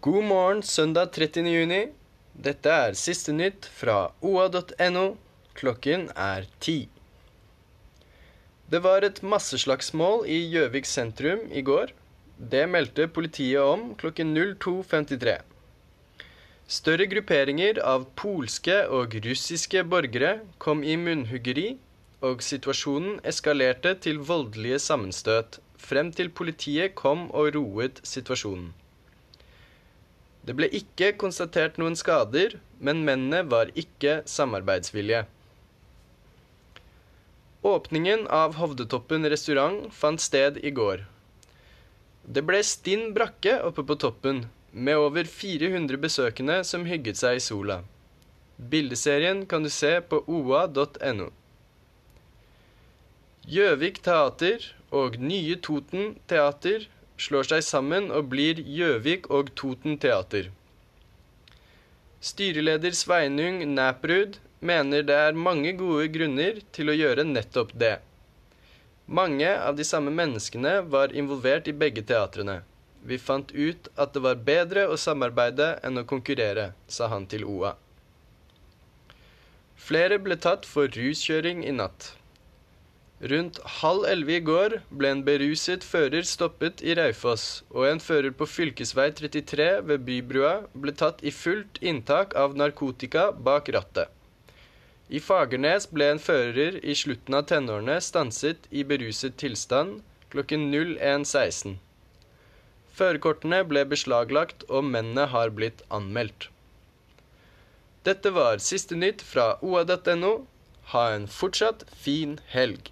God morgen søndag 30. juni. Dette er siste nytt fra oa.no. Klokken er ti. Det var et masseslagsmål i Gjøvik sentrum i går. Det meldte politiet om klokken 02.53. Større grupperinger av polske og russiske borgere kom i munnhuggeri, og situasjonen eskalerte til voldelige sammenstøt, frem til politiet kom og roet situasjonen. Det ble ikke konstatert noen skader, men mennene var ikke samarbeidsvillige. Åpningen av Hovdetoppen restaurant fant sted i går. Det ble stinn brakke oppe på toppen, med over 400 besøkende som hygget seg i sola. Bildeserien kan du se på oa.no. Gjøvik teater og Nye Toten teater slår seg sammen og blir Gjøvik og Toten teater. Styreleder Sveinung Næprud mener det er mange gode grunner til å gjøre nettopp det. Mange av de samme menneskene var involvert i begge teatrene. Vi fant ut at det var bedre å samarbeide enn å konkurrere, sa han til OA. Flere ble tatt for ruskjøring i natt. Rundt halv elleve i går ble en beruset fører stoppet i Raufoss, og en fører på fylkesvei 33 ved Bybrua ble tatt i fullt inntak av narkotika bak rattet. I Fagernes ble en fører i slutten av tenårene stanset i beruset tilstand klokken 01.16. Førerkortene ble beslaglagt, og mennene har blitt anmeldt. Dette var siste nytt fra oa.no. Ha en fortsatt fin helg.